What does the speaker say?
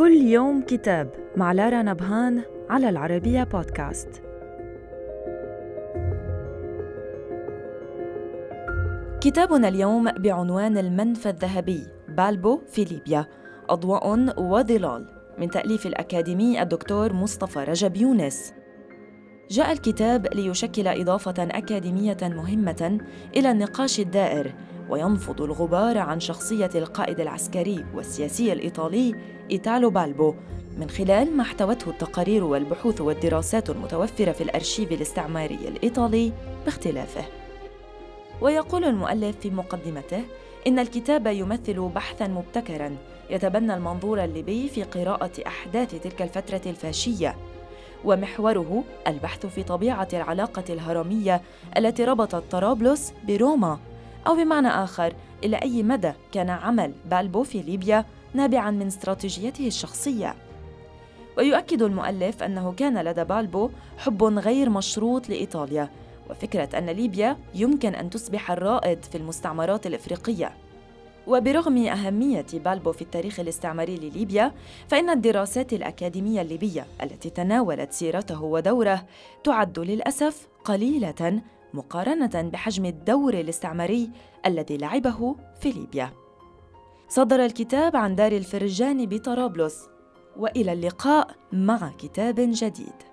كل يوم كتاب مع لارا نبهان على العربية بودكاست. كتابنا اليوم بعنوان المنفى الذهبي بالبو في ليبيا أضواء وظلال من تأليف الأكاديمي الدكتور مصطفى رجب يونس. جاء الكتاب ليشكل إضافة أكاديمية مهمة إلى النقاش الدائر وينفض الغبار عن شخصية القائد العسكري والسياسي الإيطالي إيتالو بالبو من خلال ما احتوته التقارير والبحوث والدراسات المتوفرة في الأرشيف الاستعماري الإيطالي باختلافه. ويقول المؤلف في مقدمته إن الكتاب يمثل بحثاً مبتكراً يتبنى المنظور الليبي في قراءة أحداث تلك الفترة الفاشية ومحوره البحث في طبيعة العلاقة الهرمية التي ربطت طرابلس بروما أو بمعنى آخر إلى أي مدى كان عمل بالبو في ليبيا نابعا من استراتيجيته الشخصية. ويؤكد المؤلف أنه كان لدى بالبو حب غير مشروط لإيطاليا وفكرة أن ليبيا يمكن أن تصبح الرائد في المستعمرات الإفريقية. وبرغم أهمية بالبو في التاريخ الاستعماري لليبيا فإن الدراسات الأكاديمية الليبية التي تناولت سيرته ودوره تعد للأسف قليلة مقارنة بحجم الدور الاستعماري الذي لعبه في ليبيا. صدر الكتاب عن دار الفرجان بطرابلس وإلى اللقاء مع كتاب جديد